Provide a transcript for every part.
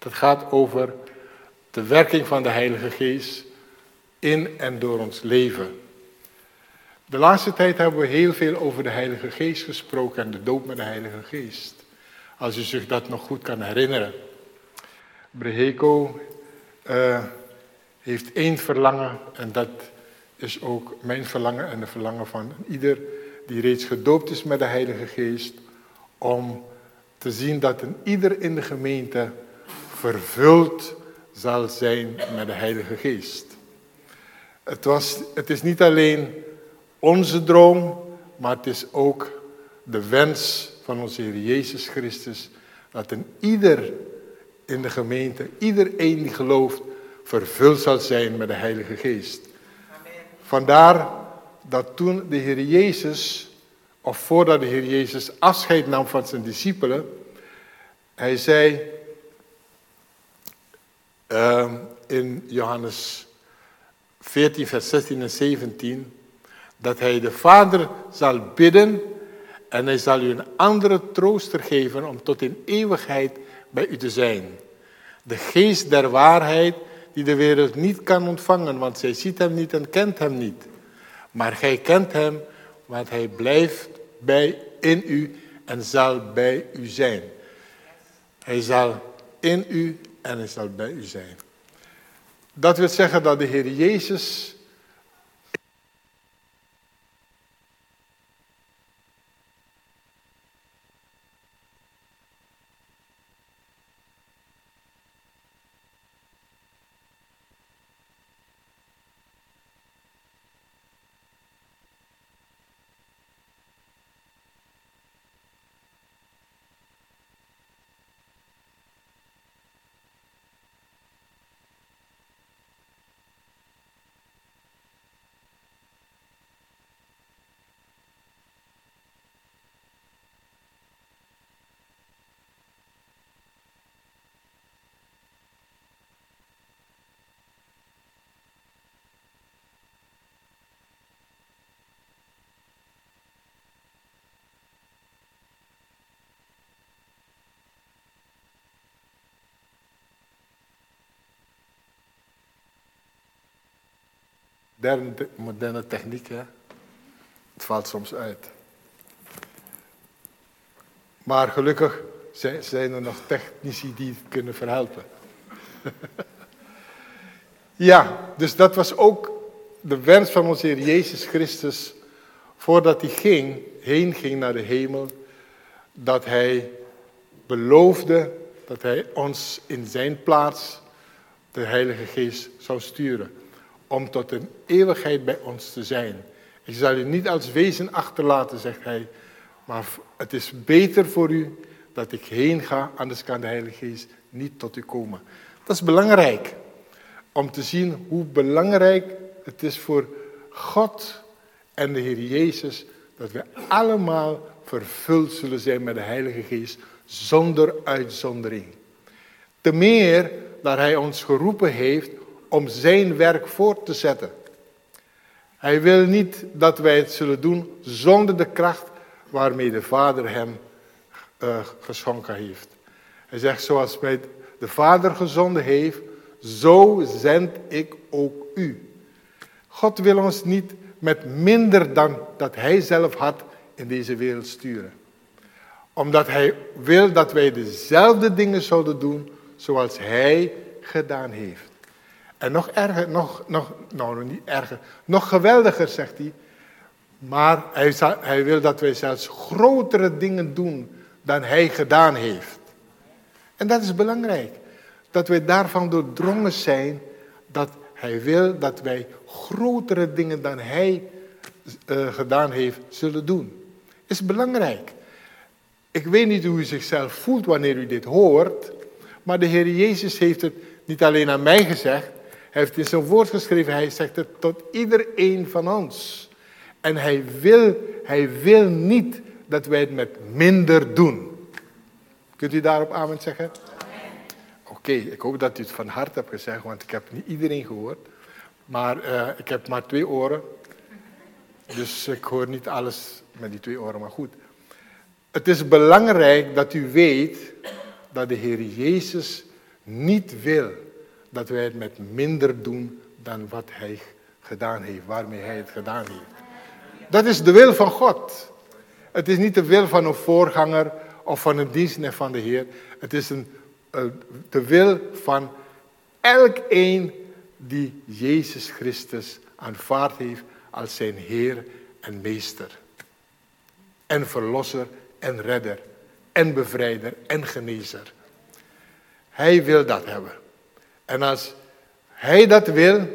Dat gaat over de werking van de Heilige Geest in en door ons leven. De laatste tijd hebben we heel veel over de Heilige Geest gesproken en de doop met de Heilige Geest. Als u zich dat nog goed kan herinneren. Breheko uh, heeft één verlangen en dat is ook mijn verlangen en de verlangen van ieder die reeds gedoopt is met de Heilige Geest. Om te zien dat een ieder in de gemeente vervuld zal zijn met de Heilige Geest. Het, was, het is niet alleen onze droom, maar het is ook de wens van onze Heer Jezus Christus dat een ieder in de gemeente, iedereen die gelooft, vervuld zal zijn met de Heilige Geest. Amen. Vandaar dat toen de Heer Jezus, of voordat de Heer Jezus afscheid nam van zijn discipelen, hij zei uh, in Johannes 14, vers 16 en 17, dat hij de Vader zal bidden en hij zal u een andere trooster geven om tot in eeuwigheid bij u te zijn. De geest der waarheid die de wereld niet kan ontvangen, want zij ziet hem niet en kent hem niet. Maar gij kent hem, want hij blijft bij in u en zal bij u zijn. Hij zal in u en hij zal bij u zijn. Dat wil zeggen dat de Heer Jezus moderne, moderne techniek, hè? het valt soms uit. Maar gelukkig zijn er nog technici die het kunnen verhelpen. ja, dus dat was ook de wens van onze Heer Jezus Christus voordat hij ging, heen ging naar de hemel, dat hij beloofde dat hij ons in zijn plaats de Heilige Geest zou sturen om tot een eeuwigheid bij ons te zijn. Ik zal u niet als wezen achterlaten, zegt hij, maar het is beter voor u dat ik heen ga, anders kan de Heilige Geest niet tot u komen. Dat is belangrijk, om te zien hoe belangrijk het is voor God en de Heer Jezus, dat we allemaal vervuld zullen zijn met de Heilige Geest, zonder uitzondering. Te meer dat Hij ons geroepen heeft om zijn werk voort te zetten. Hij wil niet dat wij het zullen doen zonder de kracht waarmee de Vader hem uh, geschonken heeft. Hij zegt, zoals mij de Vader gezonden heeft, zo zend ik ook u. God wil ons niet met minder dan dat hij zelf had in deze wereld sturen. Omdat hij wil dat wij dezelfde dingen zouden doen zoals hij gedaan heeft. En nog erger, nog, nog, nou niet erger, nog geweldiger zegt hij. Maar hij, hij wil dat wij zelfs grotere dingen doen dan hij gedaan heeft. En dat is belangrijk. Dat wij daarvan doordrongen zijn dat hij wil dat wij grotere dingen dan hij uh, gedaan heeft zullen doen. Is belangrijk. Ik weet niet hoe u zichzelf voelt wanneer u dit hoort, maar de Heer Jezus heeft het niet alleen aan mij gezegd, hij heeft in zijn woord geschreven, hij zegt het tot iedereen van ons. En hij wil, hij wil niet dat wij het met minder doen. Kunt u daarop amen zeggen? Oké, ik hoop dat u het van harte hebt gezegd, want ik heb niet iedereen gehoord. Maar uh, ik heb maar twee oren. Dus ik hoor niet alles met die twee oren, maar goed. Het is belangrijk dat u weet dat de Heer Jezus niet wil dat wij het met minder doen dan wat hij gedaan heeft, waarmee hij het gedaan heeft. Dat is de wil van God. Het is niet de wil van een voorganger of van een dienstneef van de Heer. Het is een, de wil van elk een die Jezus Christus aanvaard heeft als zijn Heer en Meester. En Verlosser en Redder en Bevrijder en Genezer. Hij wil dat hebben. En als Hij dat wil,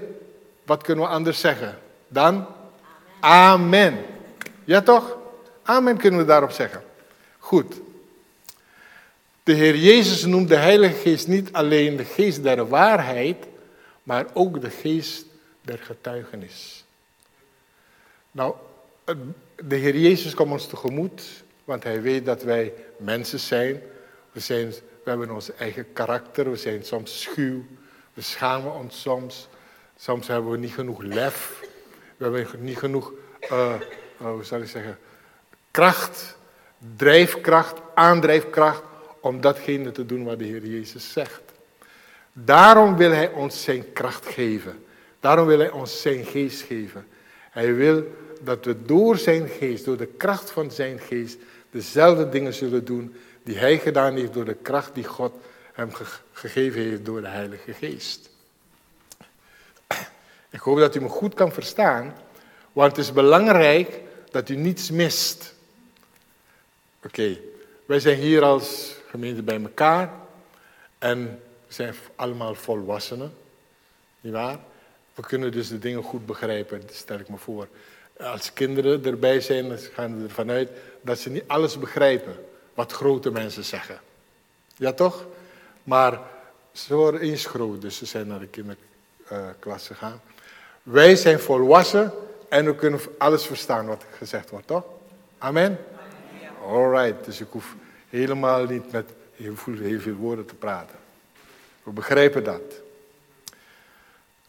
wat kunnen we anders zeggen? Dan Amen. Ja toch? Amen kunnen we daarop zeggen. Goed. De Heer Jezus noemt de Heilige Geest niet alleen de geest der waarheid, maar ook de geest der getuigenis. Nou, de Heer Jezus komt ons tegemoet, want Hij weet dat wij mensen zijn. We, zijn, we hebben ons eigen karakter, we zijn soms schuw, we schamen ons soms. Soms hebben we niet genoeg lef, we hebben niet genoeg, uh, hoe zal ik zeggen, kracht, drijfkracht, aandrijfkracht om datgene te doen wat de Heer Jezus zegt. Daarom wil Hij ons zijn kracht geven. Daarom wil Hij ons zijn geest geven. Hij wil dat we door zijn geest, door de kracht van zijn geest, dezelfde dingen zullen doen die Hij gedaan heeft door de kracht die God hem gegeven heeft door de Heilige Geest. Ik hoop dat u me goed kan verstaan, want het is belangrijk dat u niets mist. Oké, wij zijn hier als gemeente bij elkaar en we zijn allemaal volwassenen, nietwaar? We kunnen dus de dingen goed begrijpen, stel ik me voor. Als kinderen erbij zijn, dan gaan we ervan uit dat ze niet alles begrijpen wat grote mensen zeggen. Ja toch? Maar ze worden groot, dus ze zijn naar de kinderklas gegaan. Wij zijn volwassen en we kunnen alles verstaan wat gezegd wordt, toch? Amen? Alright, dus ik hoef helemaal niet met heel veel, heel veel woorden te praten. We begrijpen dat.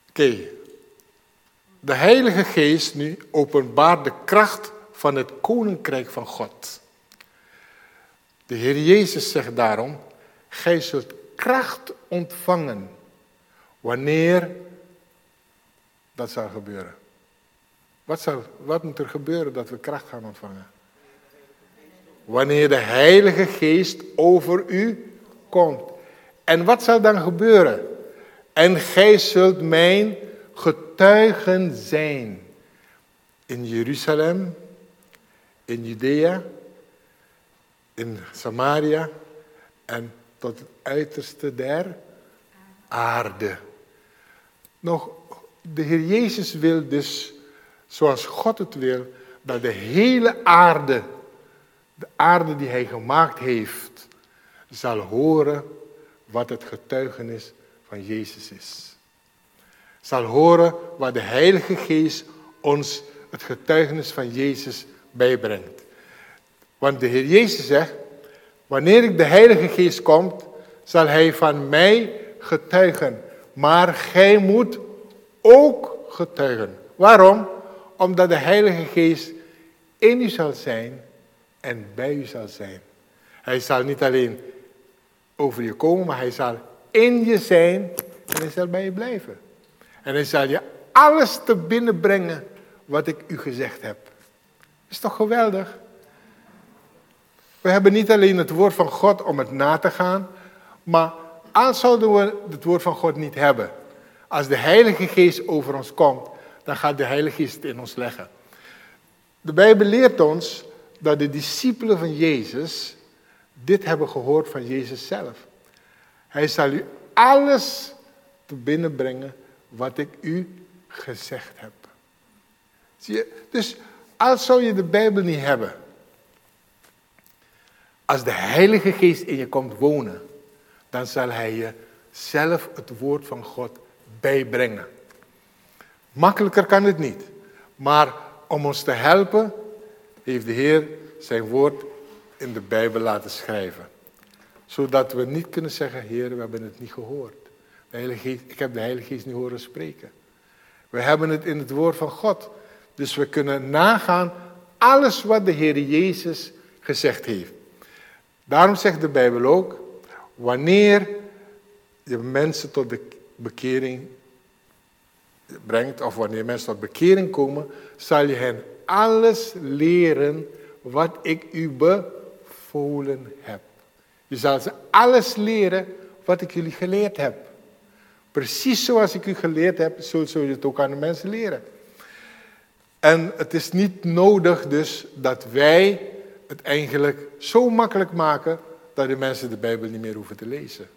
Oké. De Heilige Geest nu openbaart de kracht van het koninkrijk van God. De Heer Jezus zegt daarom: Gij zult kracht ontvangen wanneer dat zal gebeuren. Wat, zal, wat moet er gebeuren dat we kracht gaan ontvangen? Wanneer de Heilige Geest over u komt. En wat zal dan gebeuren? En gij zult mijn getuigen zijn. In Jeruzalem, in Judea, in Samaria en tot het uiterste der aarde. Nog, de Heer Jezus wil dus, zoals God het wil, dat de hele aarde de aarde die hij gemaakt heeft, zal horen wat het getuigenis van Jezus is. Zal horen wat de Heilige Geest ons het getuigenis van Jezus bijbrengt. Want de Heer Jezus zegt, wanneer ik de Heilige Geest komt, zal hij van mij getuigen. Maar gij moet ook getuigen. Waarom? Omdat de Heilige Geest in u zal zijn en bij u zal zijn. Hij zal niet alleen over je komen, maar hij zal in je zijn en hij zal bij je blijven. En hij zal je alles te binnen brengen wat ik u gezegd heb. Is toch geweldig? We hebben niet alleen het woord van God om het na te gaan, maar als zouden we het woord van God niet hebben, als de Heilige Geest over ons komt, dan gaat de Heilige Geest in ons leggen. De Bijbel leert ons dat de discipelen van Jezus dit hebben gehoord van Jezus zelf. Hij zal u alles te binnenbrengen wat ik u gezegd heb. Zie je? Dus als zou je de Bijbel niet hebben, als de Heilige Geest in je komt wonen, dan zal Hij je zelf het woord van God bijbrengen. Makkelijker kan het niet. Maar om ons te helpen, heeft de Heer zijn woord in de Bijbel laten schrijven. Zodat we niet kunnen zeggen, Heer, we hebben het niet gehoord. De Heilige Geest, ik heb de Heilige Geest niet horen spreken. We hebben het in het woord van God. Dus we kunnen nagaan alles wat de Heer Jezus gezegd heeft. Daarom zegt de Bijbel ook, wanneer je mensen tot de bekering brengt, of wanneer mensen tot bekering komen, zal je hen alles leren wat ik u bevolen heb. Je zal ze alles leren wat ik jullie geleerd heb. Precies zoals ik u geleerd heb, zul je het ook aan de mensen leren. En het is niet nodig dus dat wij het eigenlijk zo makkelijk maken dat de mensen de Bijbel niet meer hoeven te lezen.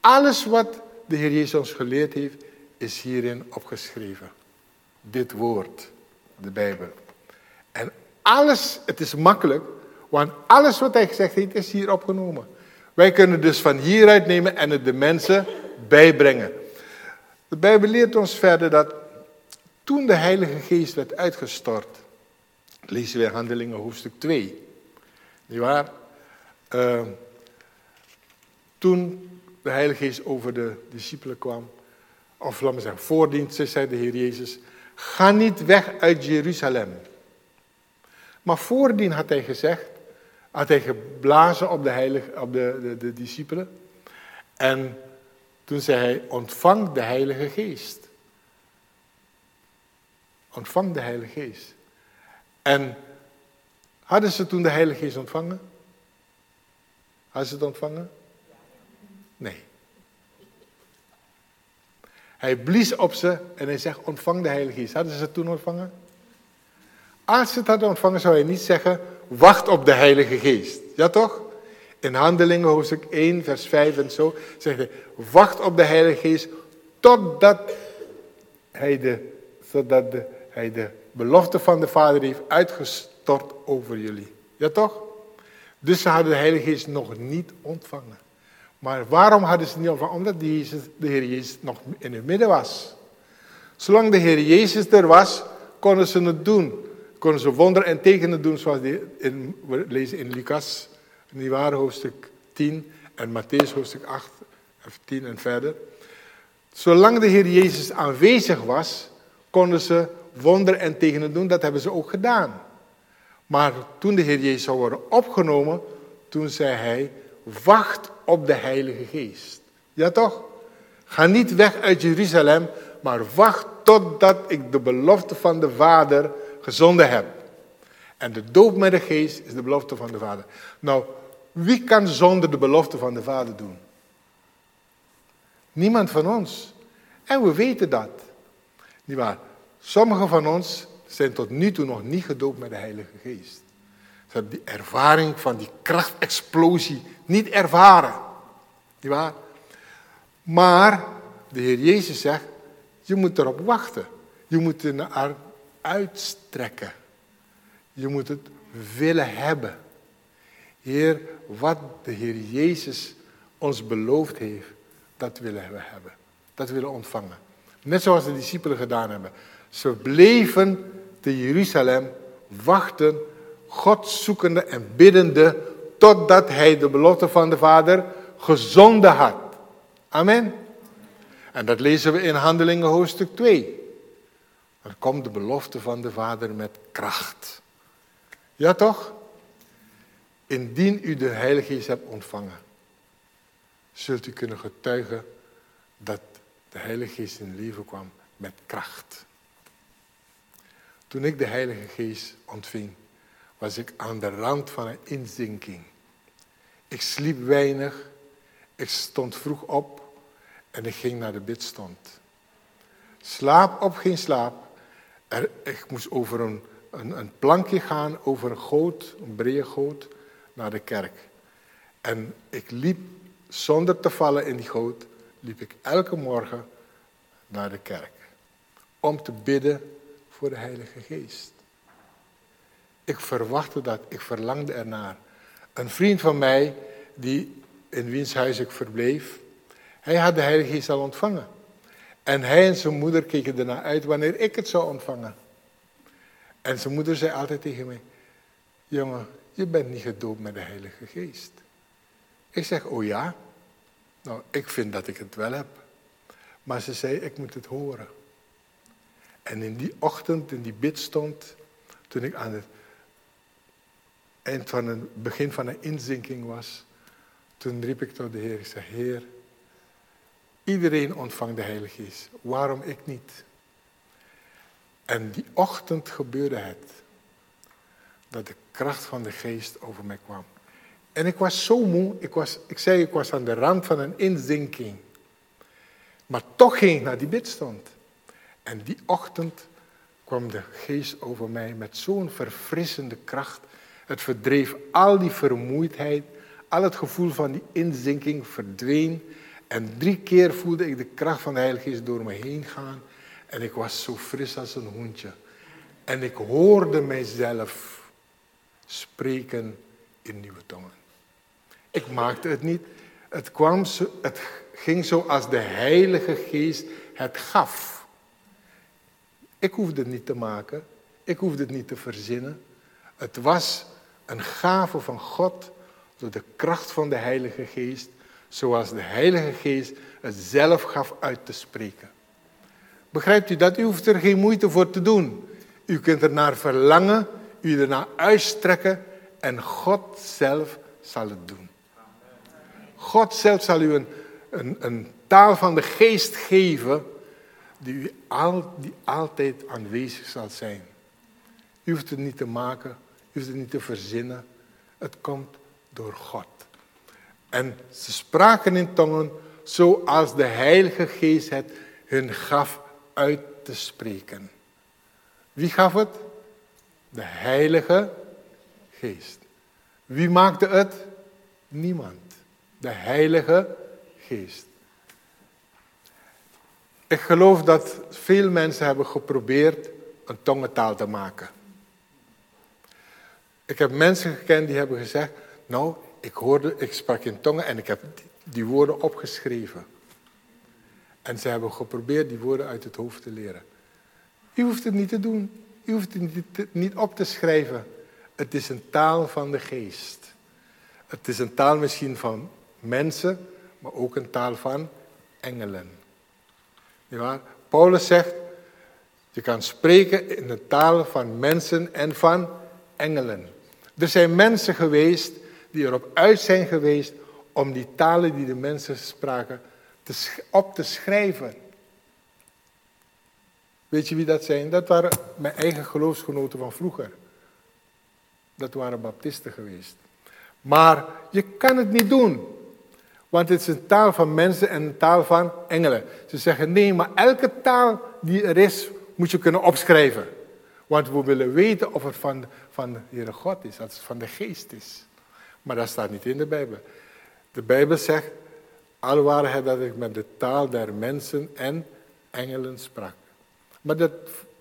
Alles wat de Heer Jezus ons geleerd heeft, is hierin opgeschreven. Dit woord, de Bijbel. En alles, het is makkelijk, want alles wat hij gezegd heeft, is hier opgenomen. Wij kunnen dus van hieruit nemen en het de mensen bijbrengen. De Bijbel leert ons verder dat toen de Heilige Geest werd uitgestort, lezen we Handelingen hoofdstuk 2. Niet waar? Uh, toen de Heilige Geest over de discipelen kwam, of laat me zeggen, voordien, zei de Heer Jezus, ga niet weg uit Jeruzalem. Maar voordien had hij gezegd, had hij geblazen op de, heilige, op de, de, de discipelen. En toen zei hij, ontvang de Heilige Geest. Ontvang de Heilige Geest. En hadden ze toen de Heilige Geest ontvangen? Hadden ze het ontvangen? Nee. Hij blies op ze en hij zegt, ontvang de Heilige Geest. Hadden ze het toen ontvangen? Als ze het hadden ontvangen, zou hij niet zeggen, wacht op de Heilige Geest. Ja toch? In Handelingen hoofdstuk 1, vers 5 en zo, zegt hij, wacht op de Heilige Geest totdat hij de, totdat de, hij de belofte van de Vader heeft uitgestort over jullie. Ja toch? Dus ze hadden de Heilige Geest nog niet ontvangen. Maar waarom hadden ze het niet ontvangen? Omdat de, Heer Jezus nog in hun midden was. Zolang de Heer Jezus er was, konden ze het doen. Konden ze wonderen en tekenen doen, zoals in, we lezen in Lucas, in waren hoofdstuk 10 en Matthäus hoofdstuk 8, 10 en verder. Zolang de Heer Jezus aanwezig was, konden ze wonderen en tekenen doen. Dat hebben ze ook gedaan. Maar toen de Heer Jezus zou worden opgenomen, toen zei hij, wacht op de Heilige Geest. Ja toch? Ga niet weg uit Jeruzalem, maar wacht totdat ik de belofte van de Vader gezonden heb. En de doop met de Geest is de belofte van de Vader. Nou, wie kan zonder de belofte van de Vader doen? Niemand van ons. En we weten dat. Niet waar? Sommigen van ons zijn tot nu toe nog niet gedoopt met de Heilige Geest. Ze hebben die ervaring van die krachtexplosie niet ervaren. Niet waar? Maar de Heer Jezus zegt, je moet erop wachten. Je moet er naar uitstrekken. Je moet het willen hebben. Heer, wat de Heer Jezus ons beloofd heeft, dat willen we hebben. Dat willen we ontvangen. Net zoals de discipelen gedaan hebben. Ze bleven te Jeruzalem wachten, God zoekende en biddende, totdat hij de belofte van de Vader gezonden had. Amen. En dat lezen we in Handelingen hoofdstuk 2. Dan komt de belofte van de Vader met kracht. Ja toch? Indien u de Heilige Geest hebt ontvangen, zult u kunnen getuigen dat de Heilige Geest in leven kwam met kracht. Toen ik de Heilige Geest ontving, was ik aan de rand van een inzinking. Ik sliep weinig, ik stond vroeg op en ik ging naar de bidstond. Slaap op geen slaap. Er, ik moest over een, een, een, plankje gaan, over een goot, een brede goot, naar de kerk. En ik liep zonder te vallen in die goot, liep ik elke morgen naar de kerk. Om te bidden de Heilige Geest. Ik verwachtte dat, ik verlangde ernaar. Een vriend van mij, die in wiens huis ik verbleef, hij had de Heilige Geest al ontvangen. En hij en zijn moeder keken ernaar uit wanneer ik het zou ontvangen. En zijn moeder zei altijd tegen mij, jongen, je bent niet gedoopt met de Heilige Geest. Ik zeg, oh ja? Nou, ik vind dat ik het wel heb. Maar ze zei, ik moet het horen. En in die ochtend, in die bidstond, toen ik aan het eind van het begin van een inzinking was, toen riep ik tot de Heer. Ik zei, Heer, Iedereen ontvangt de Heilige Geest. Waarom ik niet? En die ochtend gebeurde het. Dat de kracht van de Geest over mij kwam. En ik was zo moe. Ik, was, ik zei, ik was aan de rand van een inzinking. Maar toch ging ik naar die bidstond. En die ochtend kwam de geest over mij met zo'n verfrissende kracht. Het verdreef al die vermoeidheid, al het gevoel van die inzinking verdween. En drie keer voelde ik de kracht van de Heilige Geest door me heen gaan. En ik was zo fris als een hondje. En ik hoorde mijzelf spreken in nieuwe tongen. Ik maakte het niet. Het, kwam het ging zoals de Heilige Geest het gaf. Ik hoefde het niet te maken. Ik hoefde het niet te verzinnen. Het was een gave van God door de kracht van de Heilige Geest, zoals de Heilige Geest het zelf gaf uit te spreken. Begrijpt u dat? U hoeft er geen moeite voor te doen. U kunt er naar verlangen, u ernaar uitstrekken en God zelf zal het doen. God zelf zal u een, een, een taal van de geest geven die, u al, die altijd aanwezig zal zijn. U hoeft het niet te maken, u hoeft het niet te verzinnen. Het komt door God. En ze spraken in tongen zoals de Heilige Geest het hun gaf uit te spreken. Wie gaf het? De Heilige Geest. Wie maakte het? Niemand. De Heilige Geest. Ik geloof dat veel mensen hebben geprobeerd een tongentaal te maken. Ik heb mensen gekend die hebben gezegd, nou, ik hoorde, ik sprak in tongen en ik heb die woorden opgeschreven. En ze hebben geprobeerd die woorden uit het hoofd te leren. U hoeft het niet te doen. U hoeft het niet, niet op te schrijven. Het is een taal van de geest. Het is een taal misschien van mensen, maar ook een taal van engelen. Paulus zegt, je kan spreken in de taal van mensen en van engelen. Er zijn mensen geweest die erop uit zijn geweest om die talen die de mensen spraken te, op te schrijven. Weet je wie dat zijn? Dat waren mijn eigen geloofsgenoten van vroeger. Dat waren baptisten geweest. Maar je kan het niet doen. Want het is een taal van mensen en een taal van engelen. Ze zeggen nee, maar elke taal die er is, moet je kunnen opschrijven. Want we willen weten of het van, van de Heere God is, als het van de geest is. Maar dat staat niet in de Bijbel. De Bijbel zegt, al waren dat ik met de taal der mensen en engelen sprak. Maar dat,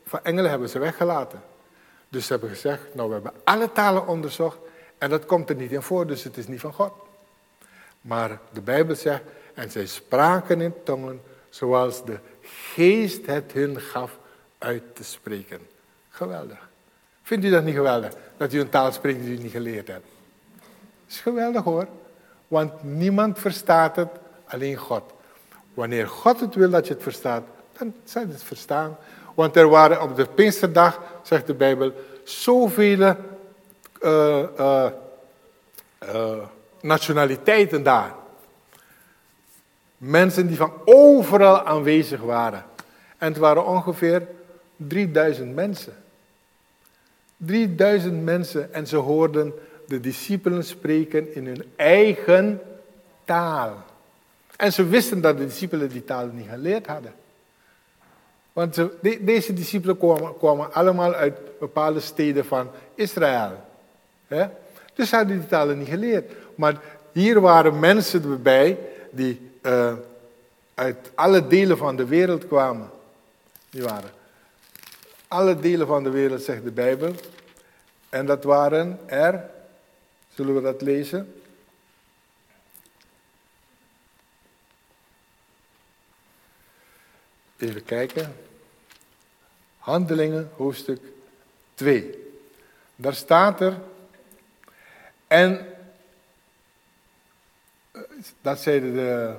van engelen hebben ze weggelaten. Dus ze hebben gezegd, nou we hebben alle talen onderzocht en dat komt er niet in voor, dus het is niet van God. Maar de Bijbel zegt, en zij spraken in tongen zoals de geest het hun gaf uit te spreken. Geweldig. Vindt u dat niet geweldig? Dat u een taal spreekt die u niet geleerd hebt. Is geweldig hoor. Want niemand verstaat het, alleen God. Wanneer God het wil dat je het verstaat, dan zal je het verstaan. Want er waren op de Pinksterdag, zegt de Bijbel, zoveel uh, uh, uh, nationaliteiten daar. Mensen die van overal aanwezig waren. En het waren ongeveer 3000 mensen. 3000 mensen en ze hoorden de discipelen spreken in hun eigen taal. En ze wisten dat de discipelen die taal niet geleerd hadden. Want deze discipelen kwamen, allemaal uit bepaalde steden van Israël. Dus ze hadden die talen niet geleerd. Maar hier waren mensen erbij die uh, uit alle delen van de wereld kwamen. Die waren. Alle delen van de wereld, zegt de Bijbel. En dat waren er, zullen we dat lezen? Even kijken. Handelingen, hoofdstuk 2. Daar staat er. En dat zeiden de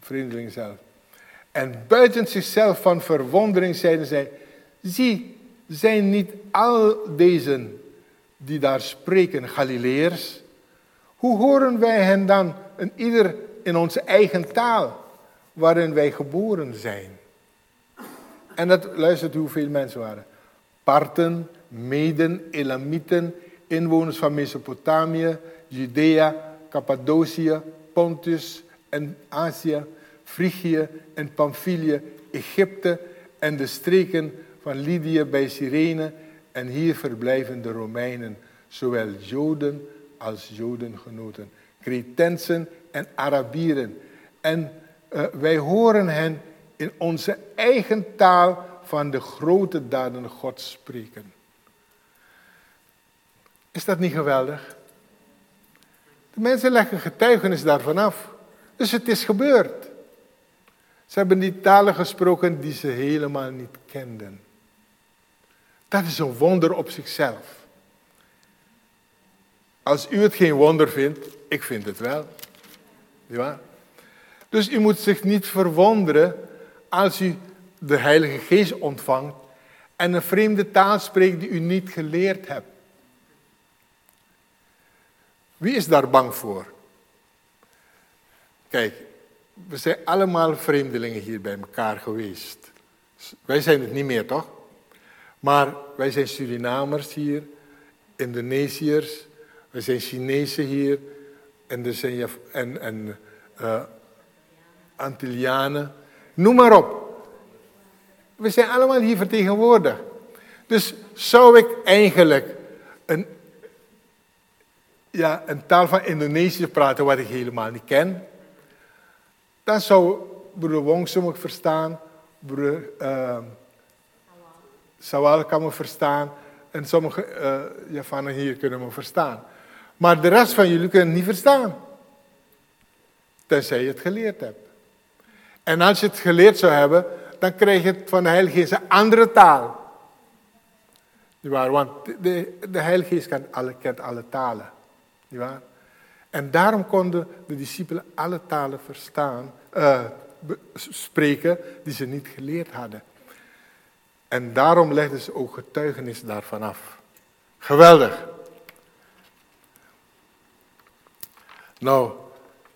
vreemdelingen zelf. En buiten zichzelf van verwondering zeiden zij: Zie, zijn niet al deze die daar spreken Galileërs? Hoe horen wij hen dan, een ieder in onze eigen taal? waarin wij geboren zijn. En dat, luistert hoeveel mensen waren. Parten, Meden, Elamieten, inwoners van Mesopotamië, Judea, Cappadocië, Pontus en Azië, Frigië en Pamphylië, Egypte en de streken van Lydië bij Cyrene. En hier verblijven de Romeinen, zowel Joden als Jodengenoten, Cretensen en Arabieren. En uh, wij horen hen in onze eigen taal van de grote daden Gods spreken. Is dat niet geweldig? Mensen leggen getuigenis daarvan af. Dus het is gebeurd. Ze hebben die talen gesproken die ze helemaal niet kenden. Dat is een wonder op zichzelf. Als u het geen wonder vindt, ik vind het wel. Ja? Dus u moet zich niet verwonderen als u de Heilige Geest ontvangt en een vreemde taal spreekt die u niet geleerd hebt. Wie is daar bang voor? Kijk, we zijn allemaal vreemdelingen hier bij elkaar geweest. Wij zijn het niet meer, toch? Maar wij zijn Surinamers hier, Indonesiërs, wij zijn Chinezen hier, en, er zijn, en, en uh, Antillianen. Noem maar op. We zijn allemaal hier vertegenwoordigd. Dus zou ik eigenlijk een, ja, een taal van Indonesië praten wat ik helemaal niet ken, dan zou broer Wongso me verstaan, broer uh, Sawal kan me verstaan en sommige uh, Javanen hier kunnen me verstaan. Maar de rest van jullie kunnen niet verstaan. Tenzij je het geleerd hebt. En als je het geleerd zou hebben, dan krijg je het van de Heilige een andere taal. waar? Want de, de Heilige Geest alle, kent alle talen. Waar? En daarom konden de discipelen alle talen verstaan, uh, spreken die ze niet geleerd hadden. En daarom legden ze ook getuigenis daarvan af. Geweldig. Nou,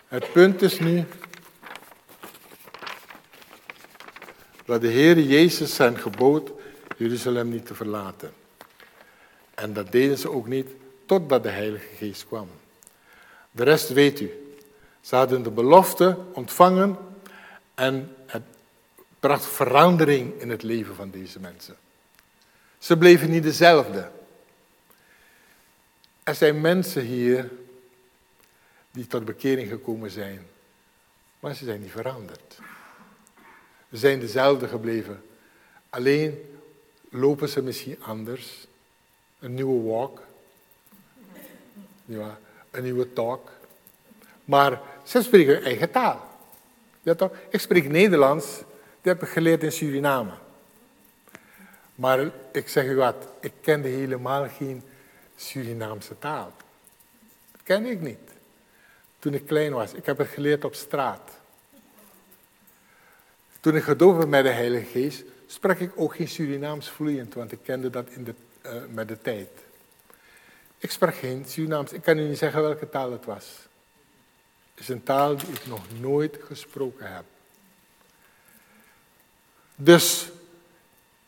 het punt is nu dat de Heer Jezus zijn gebood Jeruzalem niet te verlaten. En dat deden ze ook niet totdat de Heilige Geest kwam. De rest weet u. Ze hadden de belofte ontvangen en het bracht verandering in het leven van deze mensen. Ze bleven niet dezelfde. Er zijn mensen hier die tot bekering gekomen zijn, maar ze zijn niet veranderd. Ze zijn dezelfde gebleven. Alleen lopen ze misschien anders. Een nieuwe walk. Ja, een nieuwe talk. Maar ze spreken hun eigen taal. Ja, toch? Ik spreek Nederlands, die heb ik geleerd in Suriname. Maar ik zeg u wat, ik kende helemaal geen Surinaamse taal. Dat kende ik niet. Toen ik klein was. Ik heb het geleerd op straat. Toen ik gedoopt werd met de Heilige Geest, sprak ik ook geen Surinaams vloeiend, want ik kende dat in de, uh, met de tijd. Ik sprak geen Surinaams. Ik kan u niet zeggen welke taal het was. Het is een taal die ik nog nooit gesproken heb. Dus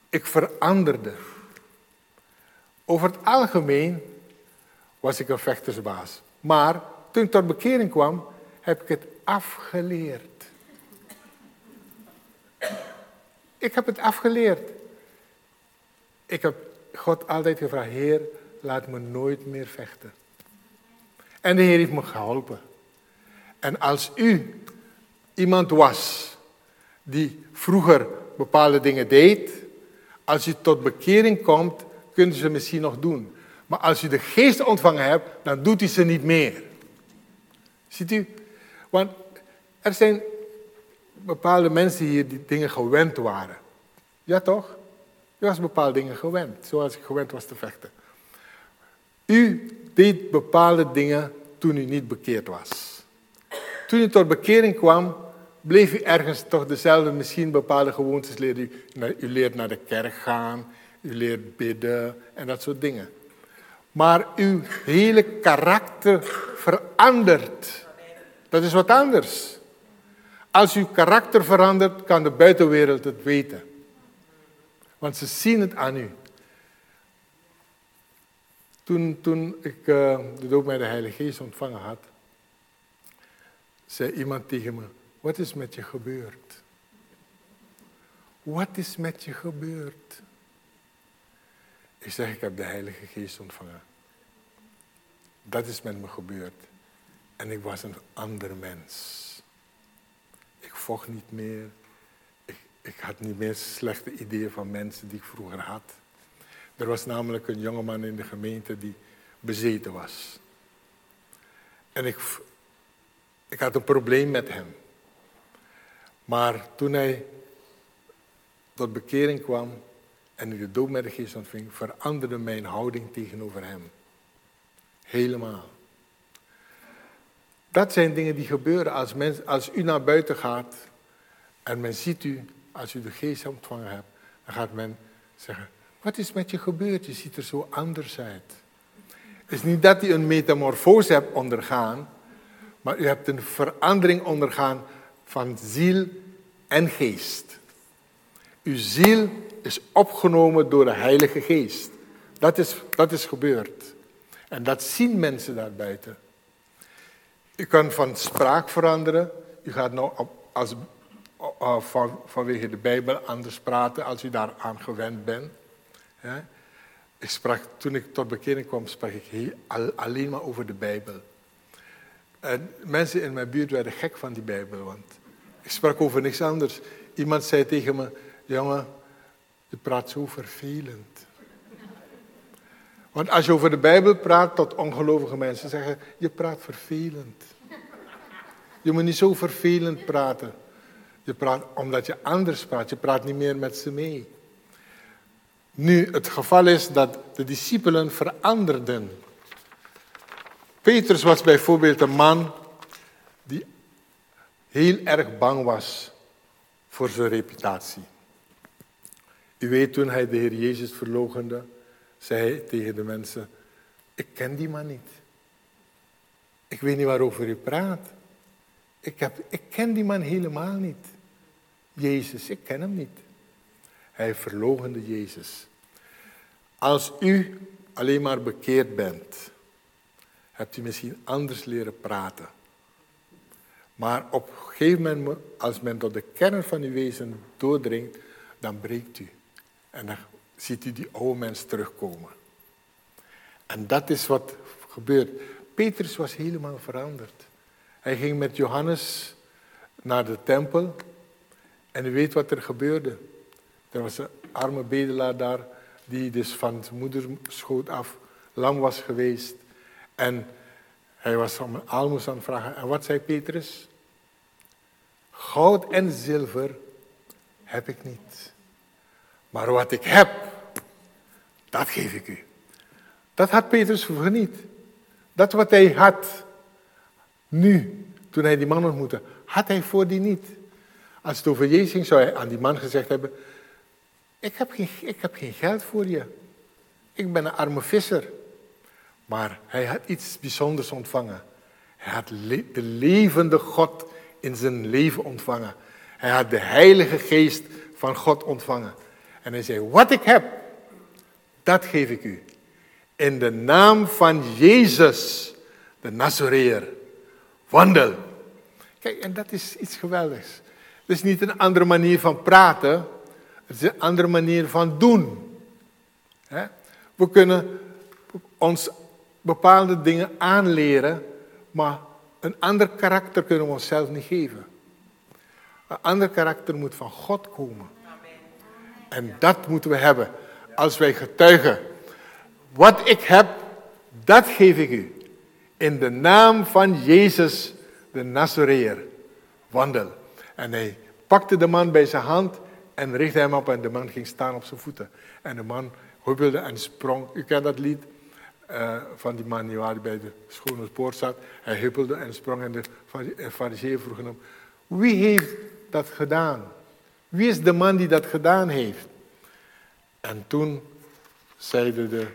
ik veranderde. Over het algemeen was ik een vechtersbaas. Maar toen ik tot bekering kwam, heb ik het afgeleerd. Ik heb het afgeleerd. Ik heb God altijd gevraagd, Heer, laat me nooit meer vechten. En de Heer heeft me geholpen. En als u iemand was die vroeger bepaalde dingen deed, als u tot bekering komt, kunt u ze misschien nog doen. Maar als u de geest ontvangen hebt, dan doet u ze niet meer. Ziet u? Want er zijn bepaalde mensen hier die dingen gewend waren. Ja toch? U was bepaalde dingen gewend, zoals ik gewend was te vechten. U deed bepaalde dingen toen u niet bekeerd was. Toen u tot bekering kwam, bleef u ergens toch dezelfde, misschien bepaalde gewoontes leren. U, u leert naar de kerk gaan, u leert bidden en dat soort dingen. Maar uw hele karakter verandert. Dat is wat anders. als uw karakter verandert, kan de buitenwereld het weten. Want ze zien het aan u. Toen, toen ik uh, de doop met de Heilige Geest ontvangen had, zei iemand tegen me, wat is met je gebeurd? Wat is met je gebeurd? Ik zeg, ik heb de Heilige Geest ontvangen. Dat is met me gebeurd. En ik was een ander mens. Ik vocht niet meer. Ik, ik had niet meer slechte ideeën van mensen die ik vroeger had. Er was namelijk een jongeman in de gemeente die bezeten was. En ik, ik had een probleem met hem. Maar toen hij tot bekering kwam en de dood met de geest ontving, veranderde mijn houding tegenover hem. Helemaal. Dat zijn dingen die gebeuren als, mens, als u naar buiten gaat en men ziet u, als u de geest ontvangen hebt, dan gaat men zeggen, wat is met je gebeurd? Je ziet er zo anders uit. Het is niet dat u een metamorfose hebt ondergaan, maar u hebt een verandering ondergaan van ziel en geest. Uw ziel is opgenomen door de Heilige Geest. Dat is, dat is gebeurd. En dat zien mensen daarbuiten. U kan van spraak veranderen. U gaat op, als, uh, van, vanwege de Bijbel anders praten als u daaraan gewend bent. Ik sprak, toen ik tot bekering kwam, sprak ik alleen maar over de Bijbel. En mensen in mijn buurt werden gek van die Bijbel, want ik sprak over niks anders. Iemand zei tegen me, jongen, je praat zo vervelend. Want als je over de Bijbel praat tot ongelovige mensen, zeggen je praat vervelend. Je moet niet zo vervelend praten. Je praat omdat je anders praat. Je praat niet meer met ze mee. Nu, het geval is dat de discipelen veranderden. Petrus was bijvoorbeeld een man die heel erg bang was voor zijn reputatie. U weet, toen hij de Heer Jezus verlogende, zei hij tegen de mensen, ik ken die man niet. Ik weet niet waarover u praat. Ik, heb, ik ken die man helemaal niet. Jezus, ik ken hem niet. Hij verlogende Jezus. Als u alleen maar bekeerd bent, hebt u misschien anders leren praten. Maar op een gegeven moment, als men tot de kern van uw wezen doordringt, dan breekt u. En dan ziet u die oude mens terugkomen. En dat is wat gebeurt. Petrus was helemaal veranderd. Hij ging met Johannes naar de tempel. En u weet wat er gebeurde. Er was een arme bedelaar daar, die dus van zijn moederschoot af lang was geweest. En hij was om een aalmoes aan het vragen. En wat zei Petrus? Goud en zilver heb ik niet. Maar wat ik heb, dat geef ik u. Dat had Petrus vroeger niet. Dat wat hij had, nu, toen hij die man ontmoette, had hij voor die niet. Als het over Jezus ging, zou hij aan die man gezegd hebben: ik heb, geen, ik heb geen geld voor je. Ik ben een arme visser. Maar hij had iets bijzonders ontvangen. Hij had de levende God in zijn leven ontvangen. Hij had de Heilige Geest van God ontvangen. En hij zei: Wat ik heb, dat geef ik u. In de naam van Jezus, de Nazareër. Wandel. Kijk, en dat is iets geweldigs. Het is niet een andere manier van praten, het is een andere manier van doen. We kunnen ons bepaalde dingen aanleren, maar een ander karakter kunnen we onszelf niet geven. Een ander karakter moet van God komen. En dat moeten we hebben als wij getuigen. Wat ik heb, dat geef ik u. In de naam van Jezus de Nazareër. Wandel. En hij pakte de man bij zijn hand en richtte hem op en de man ging staan op zijn voeten. En de man huppelde en sprong. U kent dat lied uh, van die man die bij de schone poort zat. Hij huppelde en sprong en de fariseeën vroegen hem, wie heeft dat gedaan? Wie is de man die dat gedaan heeft? En toen zeiden de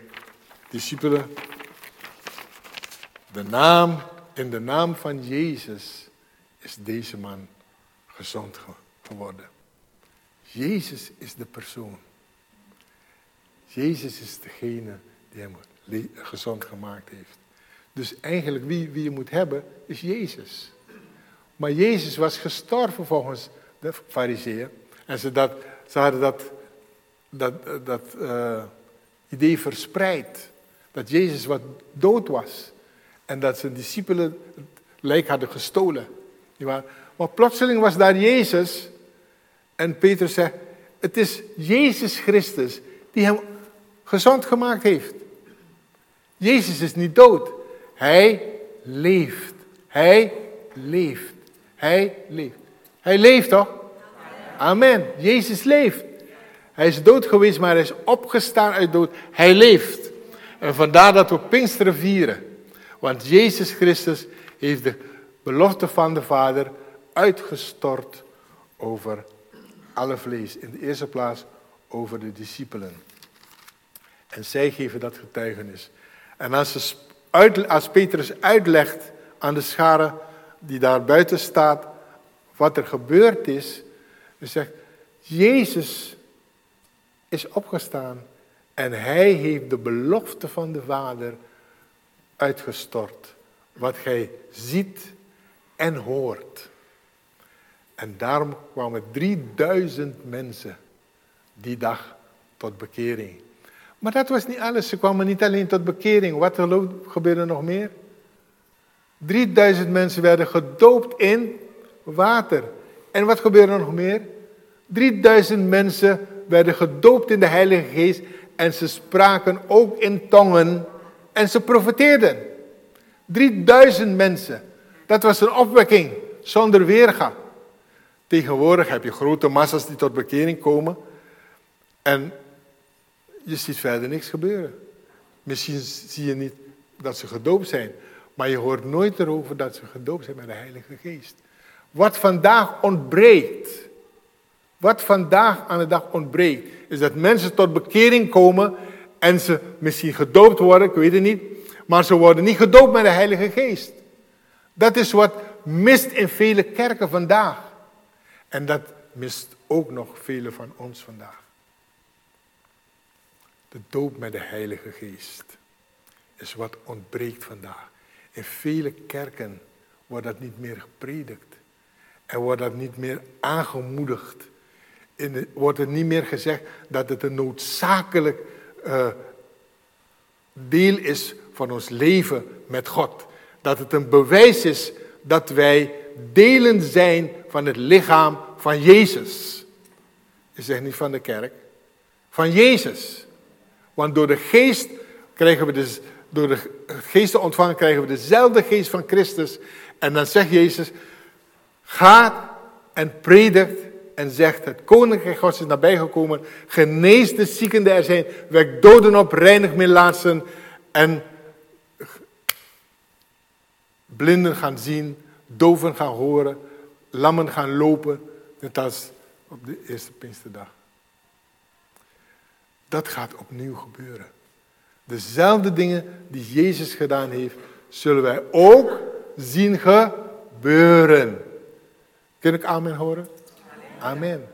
discipelen, de naam, in de naam van Jezus is deze man gezond geworden. Jezus is de persoon. Jezus is degene die hem gezond gemaakt heeft. Dus eigenlijk wie, wie je moet hebben is Jezus. Maar Jezus was gestorven volgens de fariseeën. En ze, dat, ze hadden dat, dat, dat uh, idee verspreid. Dat Jezus wat dood was. En dat zijn discipelen het lijk hadden gestolen. Maar plotseling was daar Jezus. En Petrus zegt, het is Jezus Christus die hem gezond gemaakt heeft. Jezus is niet dood. Hij leeft. Hij leeft. Hij leeft. Hij leeft toch? Amen. Jezus leeft. Hij is dood geweest, maar hij is opgestaan uit dood. Hij leeft. En vandaar dat we Pinksteren vieren. Want Jezus Christus heeft de belofte van de Vader uitgestort over alle vlees. In de eerste plaats over de discipelen. En zij geven dat getuigenis. En als, als Petrus uitlegt aan de schare die daar buiten staat wat er gebeurd is, dan zegt Jezus is opgestaan en hij heeft de belofte van de Vader uitgestort. Wat gij ziet en hoort. En daarom kwamen 3000 mensen die dag tot bekering. Maar dat was niet alles. Ze kwamen niet alleen tot bekering. Wat gebeurde nog meer? 3000 mensen werden gedoopt in water. En wat gebeurde nog meer? 3000 mensen werden gedoopt in de Heilige Geest en ze spraken ook in tongen en ze profeteerden. 3000 mensen. Dat was een opwekking zonder weerga. Tegenwoordig heb je grote massa's die tot bekering komen en je ziet verder niks gebeuren. Misschien zie je niet dat ze gedoopt zijn, maar je hoort nooit erover dat ze gedoopt zijn met de Heilige Geest. Wat vandaag ontbreekt, wat vandaag aan de dag ontbreekt, is dat mensen tot bekering komen en ze misschien gedoopt worden, ik weet het niet, maar ze worden niet gedoopt met de Heilige Geest. Dat is wat mist in vele kerken vandaag. En dat mist ook nog vele van ons vandaag. De doop met de Heilige Geest is wat ontbreekt vandaag. In vele kerken wordt dat niet meer gepredikt. En wordt dat niet meer aangemoedigd. In wordt er niet meer gezegd dat het een noodzakelijk uh, deel is van ons leven met God. Dat het een bewijs is dat wij delen zijn van het lichaam van Jezus. Ik zeg niet van de kerk, van Jezus. Want door de geest krijgen we dus, door de geest te ontvangen krijgen we dezelfde geest van Christus. En dan zegt Jezus, ga en predikt en zegt, het koninkrijk Gods is nabijgekomen, genees de zieken er zijn, wek doden op, reinig melaatsen en blinden gaan zien, doven gaan horen, lammen gaan lopen, net als op de eerste Pinksterdag. Dat gaat opnieuw gebeuren. Dezelfde dingen die Jezus gedaan heeft, zullen wij ook zien gebeuren. Kun ik amen horen? Amen.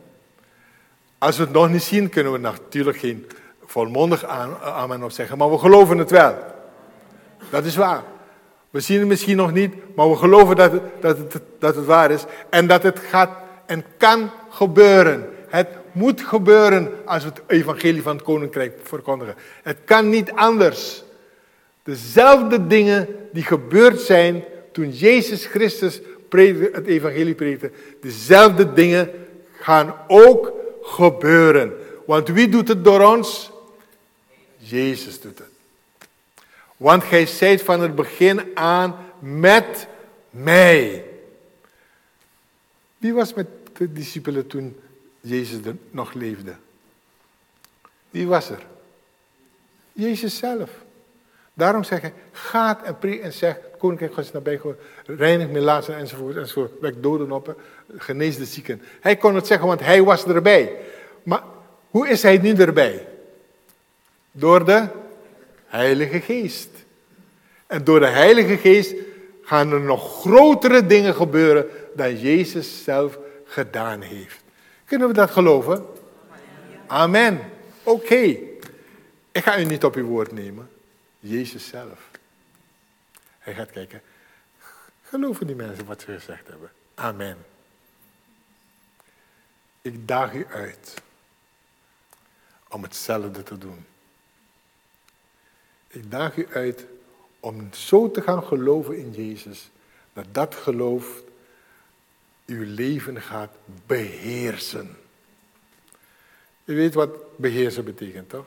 Als we het nog niet zien, kunnen we natuurlijk geen volmondig amen op zeggen, maar we geloven het wel. Dat is waar. We zien het misschien nog niet, maar we geloven dat het, dat het, dat het waar is en dat het gaat en kan gebeuren. Het moet gebeuren als we het evangelie van het koninkrijk verkondigen. Het kan niet anders. Dezelfde dingen die gebeurd zijn toen Jezus Christus het evangelie predikte, dezelfde dingen gaan ook gebeuren. Want wie doet het door ons? Jezus doet het. Want gij zijt van het begin aan met mij. Wie was met de discipelen toen Jezus er nog leefde? Wie was er? Jezus zelf. Daarom zeg hij, gaat en preek en zeg, koninkrijk Gods nabij, reinig melaatsen enzovoort, enzovoort, wek doden op, genees de zieken. Hij kon het zeggen, want hij was erbij. Maar hoe is hij nu erbij? Door de Heilige Geest. En door de Heilige Geest gaan er nog grotere dingen gebeuren dan Jezus zelf gedaan heeft. Kunnen we dat geloven? Amen. Oké. Ik ga u niet op uw woord nemen. Jezus zelf. Hij gaat kijken. Geloven die mensen wat ze gezegd hebben? Amen. Ik daag u uit om hetzelfde te doen. Ik daag u uit om zo te gaan geloven in Jezus, dat dat geloof uw leven gaat beheersen. U weet wat beheersen betekent, toch?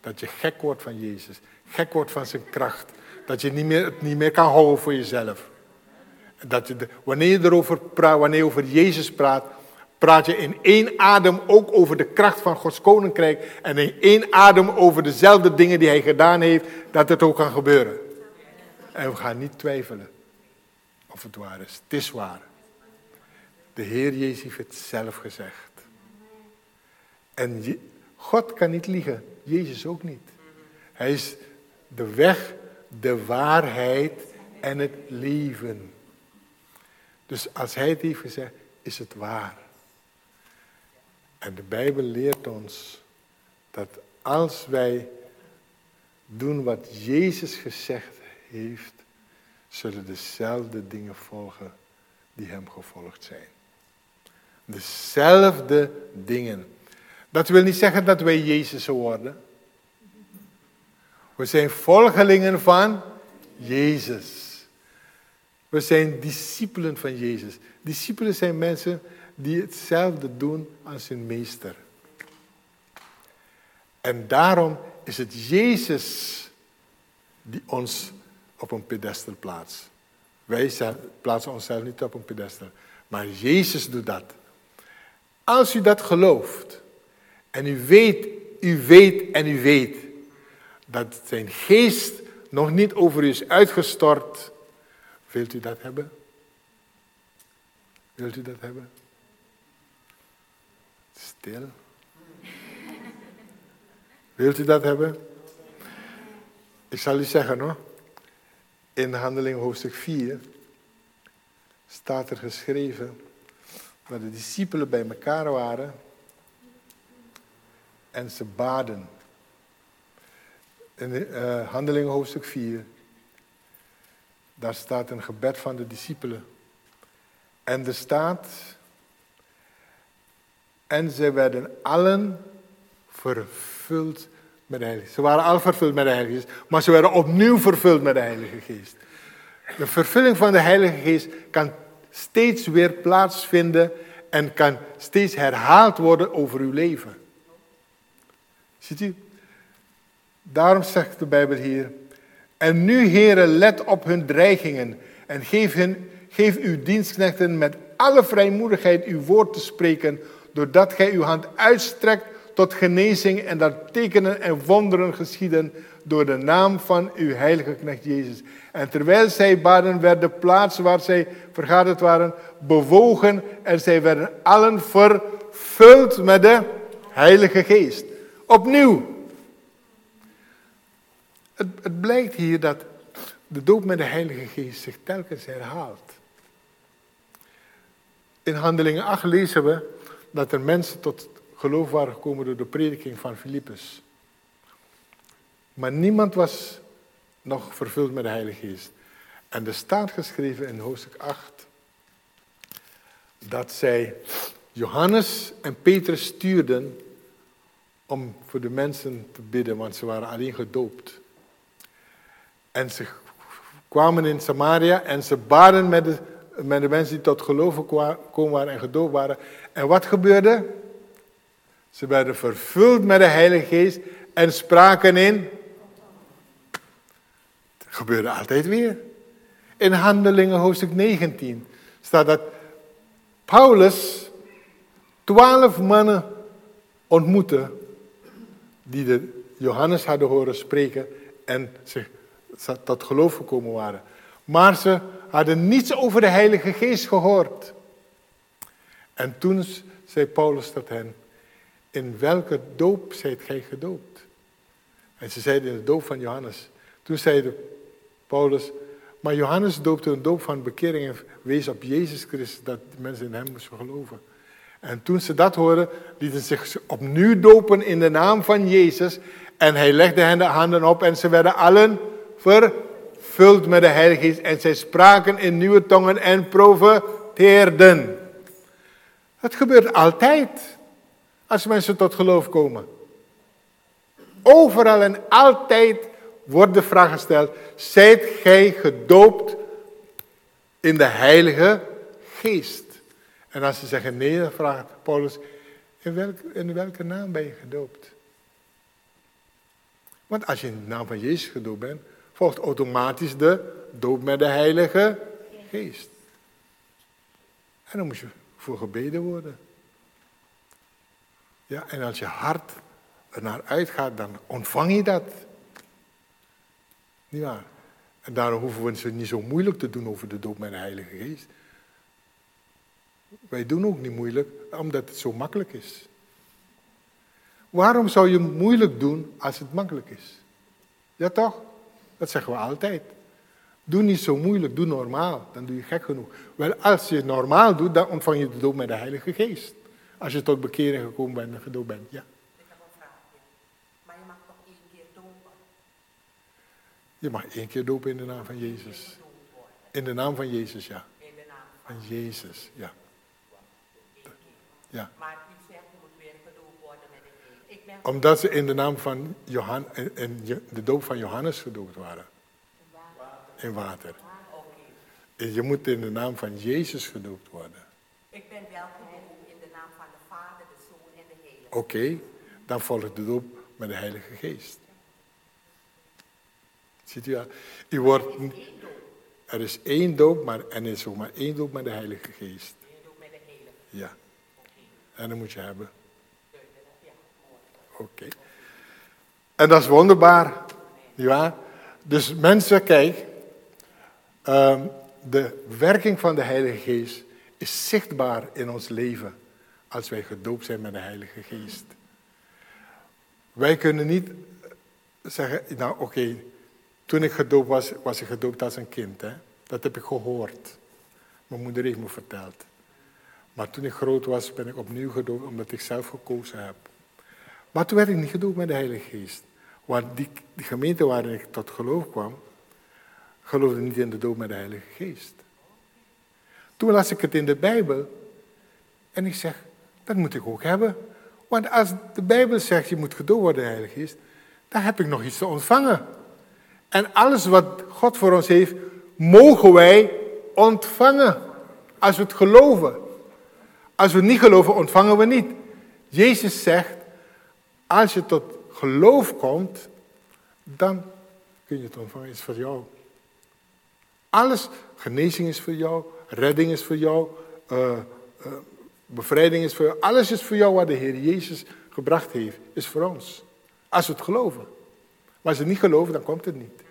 Dat je gek wordt van Jezus, gek wordt van zijn kracht, dat je niet meer, het niet meer kan houden voor jezelf. Dat je wanneer je erover praat, wanneer je over Jezus praat, praat je in één adem ook over de kracht van Gods koninkrijk en in één adem over dezelfde dingen die hij gedaan heeft, dat het ook kan gebeuren. En we gaan niet twijfelen of het waar is. Het is waar. De Heer Jezus heeft het zelf gezegd. En God kan niet liegen, Jezus ook niet. Hij is de weg, de waarheid en het leven. Dus als Hij het heeft gezegd, is het waar. En de Bijbel leert ons dat als wij doen wat Jezus gezegd heeft, zullen dezelfde dingen volgen die hem gevolgd zijn. Dezelfde dingen. Dat wil niet zeggen dat wij Jezus worden. We zijn volgelingen van Jezus. We zijn discipelen van Jezus. Discipelen zijn mensen die hetzelfde doen als hun meester. En daarom is het Jezus die ons op een pedestal plaatst. Wij plaatsen onszelf niet op een pedestal, maar Jezus doet dat. Als u dat gelooft en u weet, u weet en u weet dat zijn geest nog niet over u is uitgestort, wilt u dat hebben? Wilt u dat hebben? Stil. Wilt u dat hebben? Ik zal u zeggen hoor. In handeling hoofdstuk 4 staat er geschreven dat de discipelen bij elkaar waren en ze baden. In uh, handeling hoofdstuk 4, daar staat een gebed van de discipelen. En er staat, en ze werden allen vervuld met de Heilige Geest. Ze waren al vervuld met de Heilige Geest, maar ze werden opnieuw vervuld met de Heilige Geest. De vervulling van de Heilige Geest kan steeds weer plaatsvinden en kan steeds herhaald worden over uw leven. Ziet u? Daarom zegt de Bijbel hier. En nu, heren, let op hun dreigingen en geef, hun, geef uw dienstknechten met alle vrijmoedigheid uw woord te spreken, doordat gij uw hand uitstrekt tot genezing en dat tekenen en wonderen geschieden door de naam van uw heilige knecht Jezus. En terwijl zij baden, werd de plaats waar zij vergaderd waren bewogen en zij werden allen vervuld met de heilige geest. Opnieuw. Het, het blijkt hier dat de doop met de heilige geest zich telkens herhaalt. In handelingen 8 lezen we dat er mensen tot geloof waren gekomen door de prediking van Filippus. Maar niemand was nog vervuld met de Heilige Geest. En er staat geschreven in hoofdstuk 8 dat zij Johannes en Petrus stuurden om voor de mensen te bidden, want ze waren alleen gedoopt. En ze kwamen in Samaria en ze baden met de, met de mensen die tot geloven komen waren en gedoopt waren. En wat gebeurde? Ze werden vervuld met de Heilige Geest en spraken in. Het gebeurde altijd weer. In Handelingen hoofdstuk 19 staat dat Paulus twaalf mannen ontmoette die de Johannes hadden horen spreken en zich tot geloof gekomen waren. Maar ze hadden niets over de Heilige Geest gehoord. En toen zei Paulus tot hen, in welke doop zijt gij gedoopt? En ze zeiden in de doop van Johannes. Toen zei Paulus, Maar Johannes doopte een doop van bekering en wees op Jezus Christus dat mensen in hem moesten geloven. En toen ze dat hoorden, lieten ze zich opnieuw dopen in de naam van Jezus. En hij legde hen de handen op en ze werden allen vervuld met de Heilige Geest. En zij spraken in nieuwe tongen en profeteerden. Het gebeurt altijd als mensen tot geloof komen. Overal en altijd wordt de vraag gesteld: zijt gij gedoopt in de Heilige Geest? En als ze zeggen nee, dan vraagt Paulus: in welke, in welke naam ben je gedoopt? Want als je in de naam van Jezus gedoopt bent, volgt automatisch de doop met de Heilige Geest. En dan moet je voor gebeden worden. Ja, en als je hart ernaar uitgaat, dan ontvang je dat. Niet waar? En daarom hoeven we het niet zo moeilijk te doen over de doop met de Heilige Geest. Wij doen ook niet moeilijk, omdat het zo makkelijk is. Waarom zou je moeilijk doen als het makkelijk is? Ja toch? Dat zeggen we altijd. Doe niet zo moeilijk, doe normaal. Dan doe je gek genoeg. Wel, als je normaal doet, dan ontvang je de doop met de Heilige Geest. Als je tot bekering gekomen bent en gedoopt bent, ja. Ik heb een. Maar je mag toch één keer dopen? Je mag één keer dopen in de naam van Jezus. In de naam van Jezus, ja. In de naam Van Jezus, ja. Ja. Maar u zegt je moet weer gedoopt worden met Omdat ze in de naam van Johan, de doop van Johannes gedoopt waren. In water. En Je moet in de naam van Jezus gedoopt worden. Ik ben wel gedoopt in de naam van de Vader, de Zoon en de Heilige. Oké, dan volgt de doop met de Heilige Geest. Ziet u, al? u wordt, er is één doop, maar er is ook maar één doop met de Heilige Geest. Eén doop met de Heilige. Ja, en dat moet je hebben. Ja. Oké. En dat is wonderbaar, nietwaar? Dus mensen, kijk, ehm, de werking van de Heilige Geest is zichtbaar in ons leven als wij gedoopt zijn met de Heilige Geest. Wij kunnen niet zeggen, nou oké, toen ik gedoopt was, was ik gedoopt als een kind. Hè? Dat heb ik gehoord. Mijn moeder heeft me verteld. Maar toen ik groot was, ben ik opnieuw gedoopt omdat ik zelf gekozen heb. Maar toen werd ik niet gedoopt met de Heilige Geest. Want die, gemeente waarin ik tot geloof kwam, geloofde niet in de doop met de Heilige Geest. Toen las ik het in de Bijbel en ik zeg, dat moet ik ook hebben. Want als de Bijbel zegt, je moet gedoopt worden de Heilige Geest, dan heb ik nog iets te ontvangen. En alles wat God voor ons heeft, mogen wij ontvangen. Als we het geloven. Als we niet geloven, ontvangen we niet. Jezus zegt, als je tot geloof komt, dan kun je het ontvangen. Het is voor jou. Alles, genezing is voor jou, redding is voor jou, eh, eh, bevrijding is voor jou. Alles is voor jou wat de Heer Jezus gebracht heeft, is voor ons. Als we het geloven. Maar als we het niet geloven, dan komt het niet.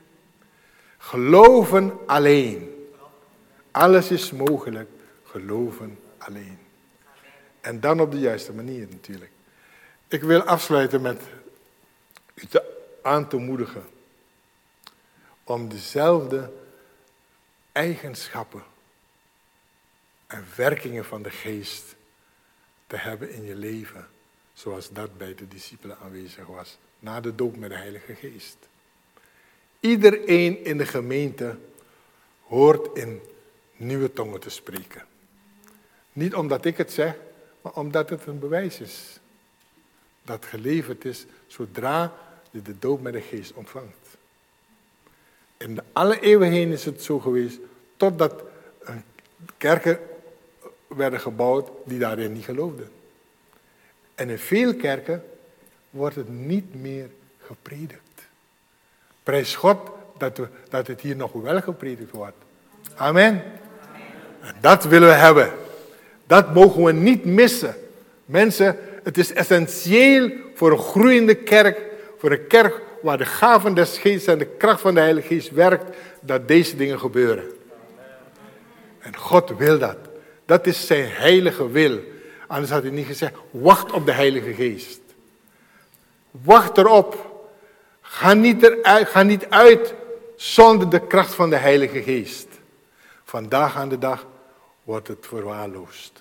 Geloven alleen. Alles is mogelijk. Geloven alleen. En dan op de juiste manier natuurlijk. Ik wil afsluiten met u aan te moedigen om dezelfde eigenschappen en werkingen van de geest te hebben in je leven, zoals dat bij de discipelen aanwezig was, na de doop met de Heilige Geest. Iedereen in de gemeente hoort in nieuwe tongen te spreken. Niet omdat ik het zeg, maar omdat het een bewijs is. Dat geleverd is zodra je de doop met de geest ontvangt. In alle eeuwen heen is het zo geweest, totdat kerken werden gebouwd die daarin niet geloofden. En in veel kerken wordt het niet meer gepredikt. Prijs God dat, dat het hier nog wel gepredikt wordt. Amen. En dat willen we hebben. Dat mogen we niet missen. Mensen, het is essentieel voor een groeiende kerk, voor een kerk waar de gaven des geestes en de kracht van de Heilige Geest werkt, dat deze dingen gebeuren. En God wil dat. Dat is zijn heilige wil. Anders had hij niet gezegd, wacht op de Heilige Geest. Wacht erop. Ga niet, eruit, ga niet uit zonder de kracht van de Heilige Geest. Vandaag aan de dag wordt het verwaarloosd.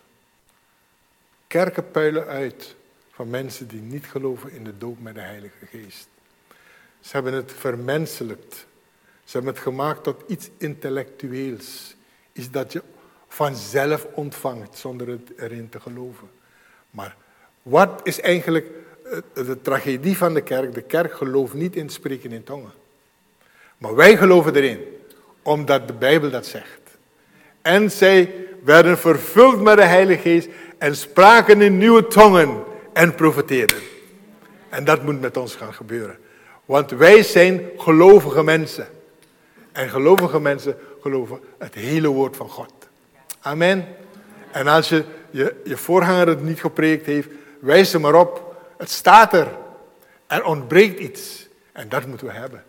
Kerken puilen uit van mensen die niet geloven in de doop met de Heilige Geest. Ze hebben het vermenselijkt. Ze hebben het gemaakt tot iets intellectueels. Iets dat je vanzelf ontvangt zonder het erin te geloven. Maar wat is eigenlijk de tragedie van de kerk? De kerk gelooft niet in spreken in tongen. Maar wij geloven erin, omdat de Bijbel dat zegt. En zij werden vervuld met de Heilige Geest en spraken in nieuwe tongen en profeteerden. En dat moet met ons gaan gebeuren. Want wij zijn gelovige mensen. En gelovige mensen geloven het hele woord van God. Amen. En als je, je, je voorganger het niet gepreekt heeft, wijs er maar op. Het staat er. Er ontbreekt iets. En dat moeten we hebben.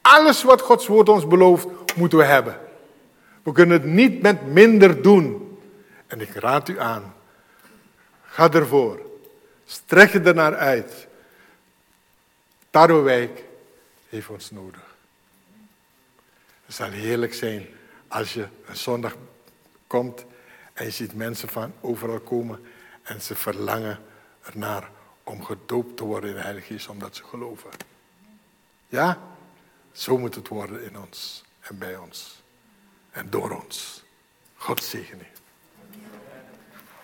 Alles wat Gods woord ons belooft, moeten we hebben. We kunnen het niet met minder doen. En ik raad u aan. Ga ervoor. Strek je ernaar uit. Tarwewijk heeft ons nodig. Het zal heerlijk zijn als je een zondag komt en je ziet mensen van overal komen en ze verlangen ernaar om gedoopt te worden in de Heilige Geest omdat ze geloven. Ja? Zo moet het worden in ons en bij ons en door ons. God zegen.